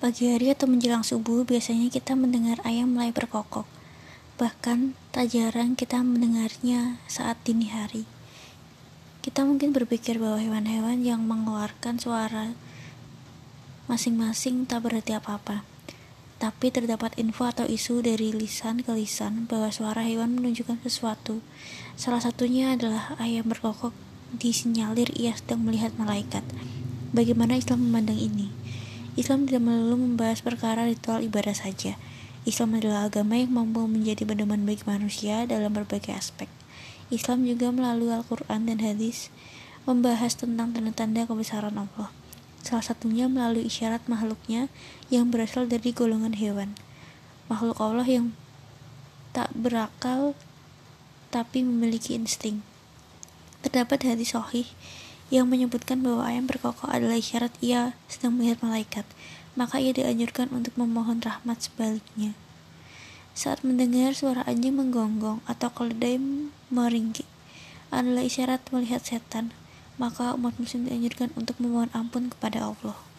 Pagi hari atau menjelang subuh, biasanya kita mendengar ayam mulai berkokok. Bahkan, tak jarang kita mendengarnya saat dini hari. Kita mungkin berpikir bahwa hewan-hewan yang mengeluarkan suara masing-masing tak berarti apa-apa. Tapi terdapat info atau isu dari lisan ke lisan bahwa suara hewan menunjukkan sesuatu. Salah satunya adalah ayam berkokok disinyalir ia sedang melihat malaikat. Bagaimana Islam memandang ini? Islam tidak melulu membahas perkara ritual ibadah saja. Islam adalah agama yang mampu menjadi pedoman bagi manusia dalam berbagai aspek. Islam juga melalui Al-Quran dan hadis membahas tentang tanda-tanda kebesaran Allah. Salah satunya melalui isyarat makhluknya yang berasal dari golongan hewan. Makhluk Allah yang tak berakal tapi memiliki insting. Terdapat hadis sahih yang menyebutkan bahwa ayam berkokok adalah isyarat ia sedang melihat malaikat, maka ia dianjurkan untuk memohon rahmat sebaliknya. Saat mendengar suara anjing menggonggong atau keledai meringkik adalah isyarat melihat setan, maka umat muslim dianjurkan untuk memohon ampun kepada Allah.